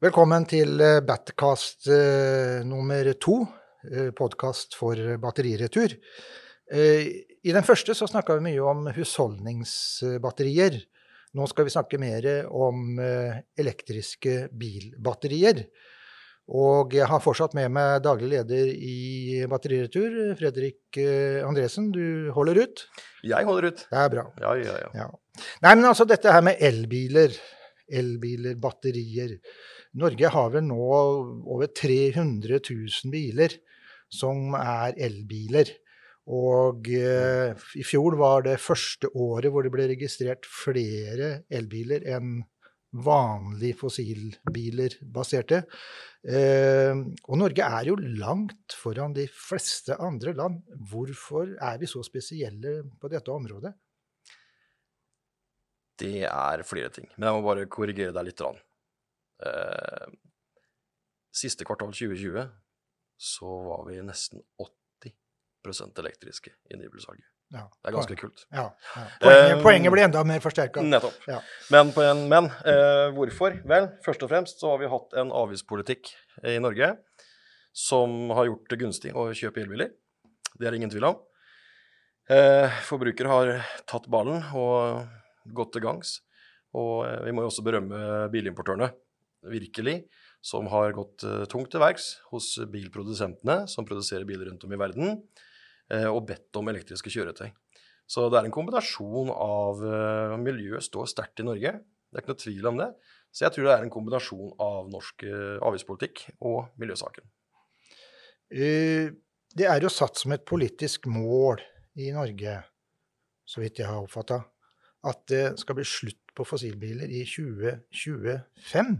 Velkommen til eh, Batcast eh, nummer to, eh, podkast for batteriretur. I den første så snakka vi mye om husholdningsbatterier. Nå skal vi snakke mer om elektriske bilbatterier. Og jeg har fortsatt med meg daglig leder i Batteriretur, Fredrik Andresen. Du holder ut? Jeg holder ut. Det er bra. Ja, ja, ja. Ja. Nei, men altså dette her med elbiler. Elbiler, batterier. Norge har vel nå over 300 000 biler som er elbiler. Og eh, i fjor var det første året hvor det ble registrert flere elbiler enn vanlige fossilbiler baserte. Eh, og Norge er jo langt foran de fleste andre land. Hvorfor er vi så spesielle på dette området? Det er flere ting. Men jeg må bare korrigere deg litt. Eh, siste kvartal 2020 så var vi nesten 80% elektriske i nybilsalget. Ja, Det er ganske kult. Ja, ja. Poenget, Eh, poenget blir enda mer forsterka. Nettopp. Ja. Men, på en, men eh, hvorfor? Vel, først og fremst så har vi hatt en avgiftspolitikk i Norge som har gjort det gunstig å kjøpe elbiler. Det er det ingen tvil om. Eh, forbrukere har tatt ballen og gått til gangs. Og eh, vi må jo også berømme bilimportørene, virkelig, som har gått eh, tungt til verks hos bilprodusentene som produserer biler rundt om i verden, eh, og bedt om elektriske kjøretøy. Så det er en kombinasjon av uh, Miljøet står sterkt i Norge, det er ikke noe tvil om det. Så jeg tror det er en kombinasjon av norsk eh, avgiftspolitikk og miljøsaken. Eh, Det er jo satt som et politisk mål i Norge, så vidt jeg har oppfatta, at det skal bli slutt på fossilbiler i 2025.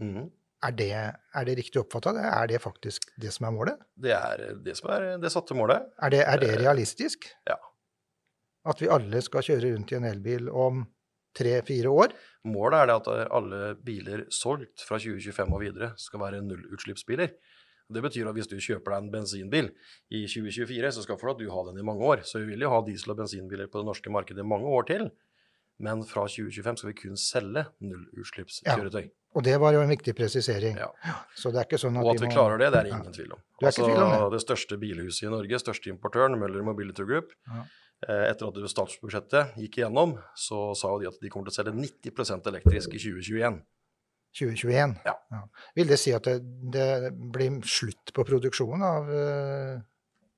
Mhm. Er det, er det riktig oppfatta? Er det faktisk det som er målet? Det er det som er det satte målet. Er det, er det Eh, realistisk? ja. At vi alle skal kjøre rundt i en elbil om tre-fire år? Målet er det at alle biler solgt fra 2025 og videre skal være nullutslippsbiler. Det betyr at hvis du kjøper deg en bensinbil i 2024, så skal du ha den i mange år. Så vi vil jo ha diesel- og bensinbiler på det norske markedet i mange år til. Men fra 2025 skal vi kun selge nullutslippskjøretøy. Og det var jo en viktig presisering. Ja. Så det er ikke sånn at Og at vi klarer det, det er det Ja. ingen tvil om. Det, ikke tvil om det? det. største bilhuset i Norge, største importøren, Møller Mobility Group, Ja. eh, etter at statsbudsjettet gikk igjennom, så sa de at de kommer til å selge 90 elektrisk i 2021. 2021. Ja. Vil det si at det, det blir slutt på produksjonen av eh,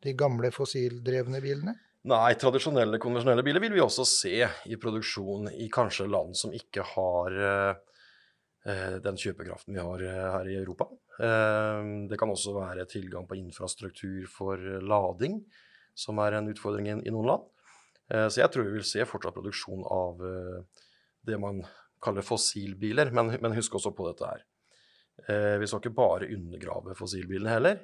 de gamle fossildrevne bilene? Nei, tradisjonelle, konvensjonelle biler vil vi også se i produksjon i kanskje land som ikke har eh, eh, den kjøpekraften vi har eh, her i Europa. Det kan også være tilgang på infrastruktur for lading, som er en utfordring i, noen land. Så jeg tror vi vil se fortsatt produksjon av det man kaller fossilbiler, men, men husk også på dette her. Vi skal ikke bare undergrave fossilbilene heller.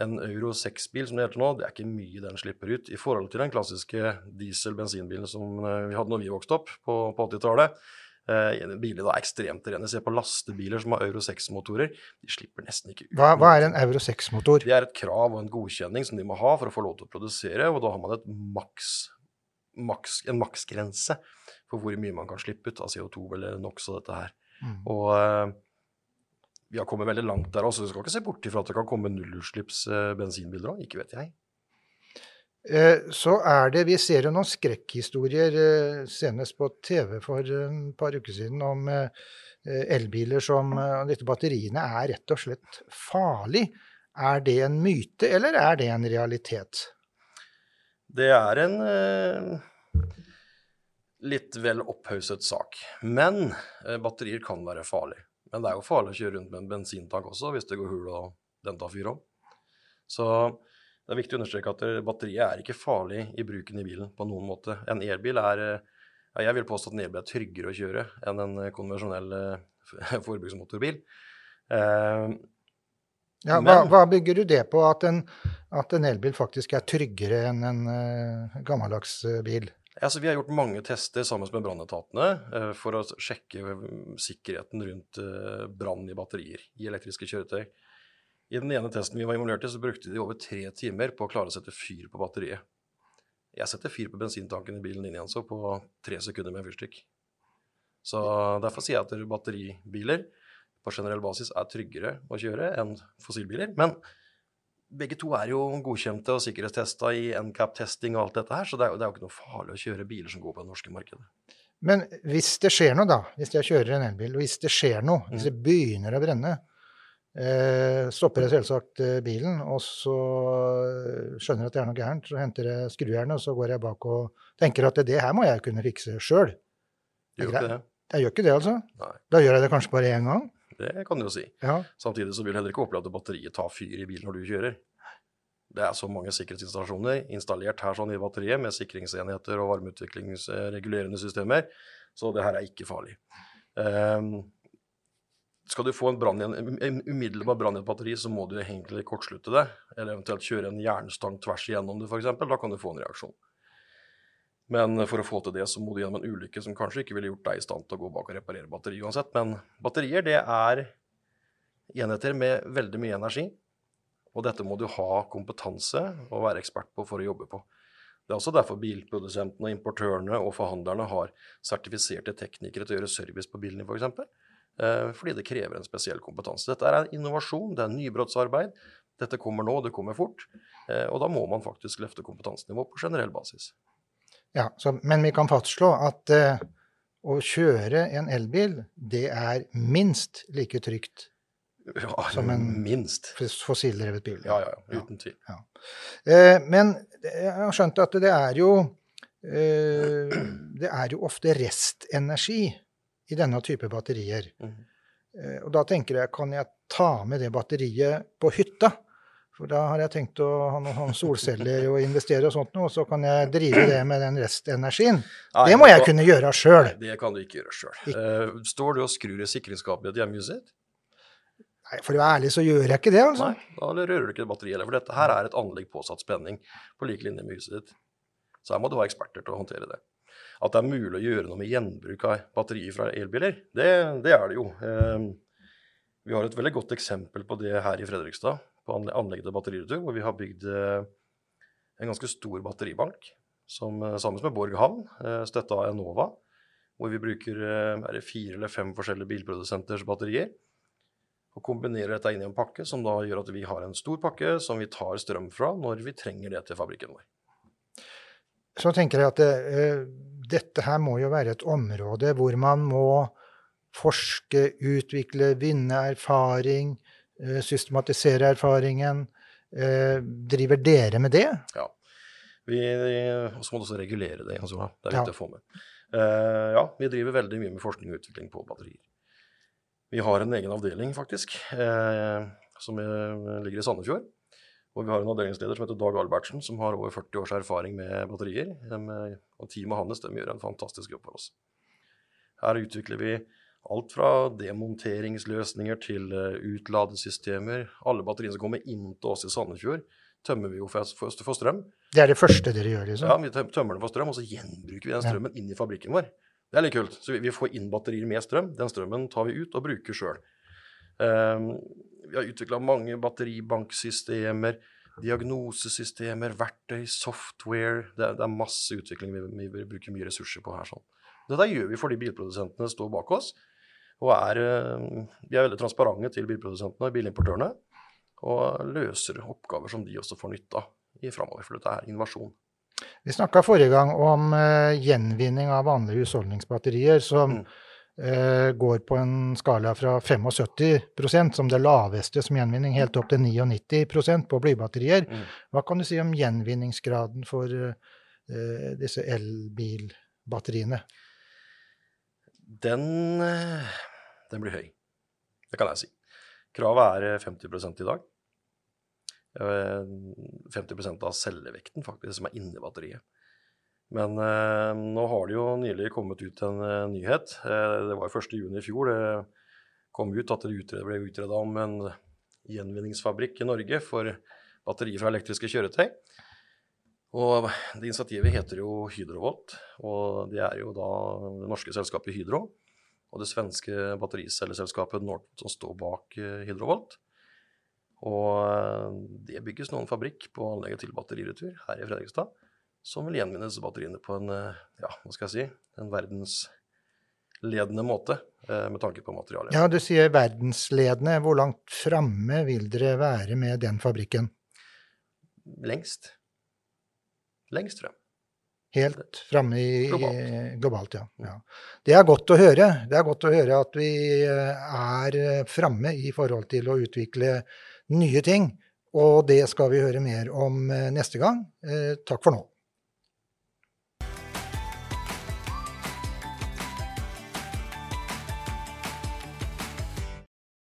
En Euro 6-bil som det heter nå, det er ikke mye den slipper ut i forhold til den klassiske diesel-bensinbilen som eh, vi hadde når vi vokste opp på, på 80-tallet. Eh, biler da er ekstremt rene. Se på lastebiler som har Euro 6-motorer. De slipper nesten ikke ut. Hva, hva er en Euro 6-motor? Det er et krav og en godkjenning som de må ha for å få lov til å produsere, og da har man et maks, maks, en maksgrense for hvor mye man kan slippe ut av CO2 eller NOx og dette her. Mm. Og eh, vi har kommet veldig langt der også. Du skal ikke se bort ifra at det kan komme nullutslipps eh, bensinbiler òg, ikke vet jeg. Eh, Så er det Vi ser jo noen skrekkhistorier, eh, senest på TV for et par uker siden, om elbiler som Disse batteriene er rett og slett farlig. Er det en myte, eller er det en realitet? Det er en litt vel opphauset sak. Men batterier kan være farlig. Men det er jo farlig å kjøre rundt med en bensintank også, hvis det går hull og den tar fyr om. Så det er viktig å understreke at batteriet er ikke farlig i bruken i bilen på noen måte. En elbil er eh, Jeg vil påstå at en elbil er tryggere å kjøre enn en eh, konvensjonell eh, forbruksmotorbil. Ja, hva, hva bygger du det på, at en, at en elbil faktisk er tryggere enn en gammeldags bil? Altså, vi har gjort mange tester sammen med brannetatene eh, for å sjekke mm, sikkerheten rundt eh, brann i batterier i elektriske kjøretøy. I den ene testen vi var involvert i, så brukte de over tre timer på å klare å sette fyr på batteriet. Jeg setter fyr på bensintanken i bilen din igjen så på tre sekunder med en fyrstikk. Så derfor sier jeg at batteribiler på generell basis er tryggere å kjøre enn fossilbiler. Men begge to er jo godkjente og sikkerhetstesta i NCAP-testing og alt dette her, så det er, jo, det er, jo, ikke noe farlig å kjøre biler som går på det norske markedet. Men hvis det skjer noe, da, hvis jeg kjører en elbil, og hvis det skjer noe, hvis det begynner å brenne, eh, stopper jeg selvsagt eh, bilen, og så skjønner jeg at det er noe gærent, så henter jeg skrujernet, og så går jeg bak og tenker at det her må jeg kunne fikse sjøl. Jeg gjør ikke det, altså? Nei. Da gjør jeg det kanskje bare én gang? Det kan du jo si. Ja. Samtidig så vil du heller ikke oppleve at batteriet tar fyr i bilen når du kjører. Det er så mange sikkerhetsinstallasjoner installert her sånn i batteriet med sikringsenheter og varmeutviklingsregulerende systemer, så det her er ikke farlig. Um, skal du få en, brand, en umiddelbar brann i et batteri, så må du egentlig kortslutte det, eller eventuelt kjøre en jernstang tvers igjennom det, f.eks. Da kan du få en reaksjon. Men for å få til det, så må du gjennom en ulykke som kanskje ikke ville gjort deg i stand til å gå bak og reparere batteri uansett. Men batterier, det er enheter med veldig mye energi. Og dette må du ha kompetanse og være ekspert på for å jobbe på. Det er også derfor bilprodusentene, importørene og forhandlerne har sertifiserte teknikere til å gjøre service på bilene, f.eks. For eksempel. Eh, fordi det krever en spesiell kompetanse. Dette er innovasjon, det er nybrottsarbeid. Dette kommer nå, det kommer fort. Eh, og da må man faktisk løfte kompetansenivået på generell basis. Ja, så, Men vi kan fastslå at uh, å kjøre en elbil, det er minst like trygt ja, som en minst. fossildrevet bil. Ja, ja, ja, uten tvil. Ja. Uh, men jeg har skjønt at det er jo uh, Det er jo ofte restenergi i denne type batterier. Mm. og da tenker jeg, kan jeg ta med det batteriet på hytta? For da har jeg tenkt å ha noen solceller og investere og sånt noe, og så kan jeg drive det med den restenergien. Nei, det må jeg da, kunne gjøre sjøl. Det kan du ikke gjøre sjøl. står du og skrur i sikringsskapet i et hjemmehuset ditt? For å være ærlig så gjør jeg ikke det, altså. Nei, da rører du ikke batteriet heller. For dette her er et anlegg påsatt spenning på lik linje med huset ditt. Så her må du ha eksperter til å håndtere det. At det er mulig å gjøre noe med gjenbruk av batterier fra elbiler, det, det er det jo. Uh, vi har et veldig godt eksempel på det her i Fredrikstad, på anle- anlegget til Batteriretur, hvor vi har bygd eh, en ganske stor batteribank som, eh, sammen med Borg havn, eh, støtta av Enova, hvor vi bruker fire eller fem forskjellige bilprodusenters batterier og kombinerer dette inn i en pakke som da gjør at vi har en stor pakke som vi tar strøm fra når vi trenger det til fabrikken vår. Så tenker jeg at det, dette her må jo være et område hvor man må forske, utvikle, vinne erfaring, systematisere erfaringen. Eh, driver dere med det? Ja. Vi, og så må du også regulere det. Altså, Det er Ja. å få med. Eh, ja, vi driver veldig mye med forskning og utvikling på batterier. Vi har en egen avdeling, faktisk, eh, som eh, ligger i Sandefjord. Og vi har en avdelingsleder som heter Dag Albertsen, som har over 40 års erfaring med batterier. Eh, og teamet hans de gjør en fantastisk jobb for oss. Her utvikler vi alt fra demonteringsløsninger til eh, utladesystemer. Alle batteriene som kommer inn til oss i Sandefjord, tømmer vi jo for, for, for strøm. Det er det første dere gjør, liksom? Ja, vi tømmer den for strøm, og så gjenbruker vi den strømmen inn i fabrikken vår. Det er litt kult. Så vi, vi får inn batterier med strøm. Den strømmen tar vi ut og bruker sjøl. vi har utvikla mange batteribanksystemer, diagnosesystemer, verktøy, software. Det, er- det er masse utvikling vi, vi bruker mye ressurser på her. sånn. Dette gjør vi fordi bilprodusentene står bak oss. Og er, eh, de er veldig transparente til bilprodusentene og bilimportørene. Og løser oppgaver som de også får nytte av i framover. For dette er innovasjon. Vi snakka forrige gang om eh, gjenvinning av vanlige husholdningsbatterier, som Mm. eh, går på en skala fra 75% som det laveste som gjenvinning, helt opp til 99% på blybatterier. Mm. Hva kan du si om gjenvinningsgraden for disse elbilbatteriene? Den, den blir høy. Det kan jeg si. Kravet er eh, 50% i dag. Eh, 50% av cellevekten faktisk som er inni batteriet. Men eh, nå har det jo nylig kommet ut en eh, nyhet. Eh, det var 1.6 i fjor. Det kom ut at det utred- ble utreda om en gjenvinningsfabrikk i Norge for batterier fra elektriske kjøretøy. Og det initiativet heter jo Hydrovolt, og det er jo da det norske selskapet Hydro og det svenske battericelleselskapet Northvolt som står bak eh, Hydrovolt. Og eh, det bygges nå en fabrikk på anlegget til batteriretur her i Fredrikstad, som vil gjenvinne disse batteriene på en, eh, ja, hva skal jeg si, en verdensledende måte med tanke på materialet. Ja, du sier verdensledende. Hvor langt framme vil dere være med den fabrikken? Lengst. Lengst frem. Helt framme i Globalt. globalt, ja. ja. Det er godt å høre. Det er godt å høre at vi eh, er eh, framme i forhold til å utvikle nye ting. Og det skal vi høre mer om eh, neste gang. Takk for nå.